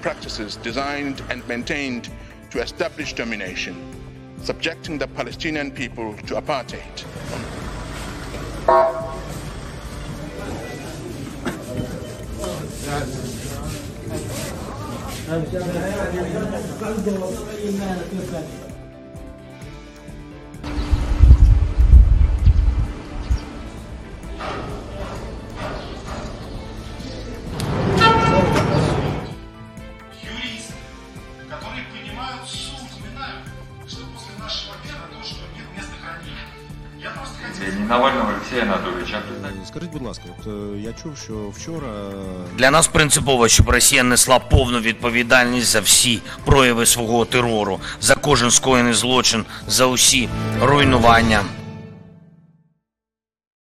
practices designed and maintained to establish domination, subjecting the Palestinian people to apartheid. Которые понимают суть, вспоминают, что после нашего мира тоже нет места хранения. Я просто. Навального Олексія Анатолійовича. Скажіть, будь ласка, от е, я чув, що вчора Для нас принципово, щоб Росія несла повну відповідальність за всі прояви свого терору, за кожен скоєний злочин, за усі руйнування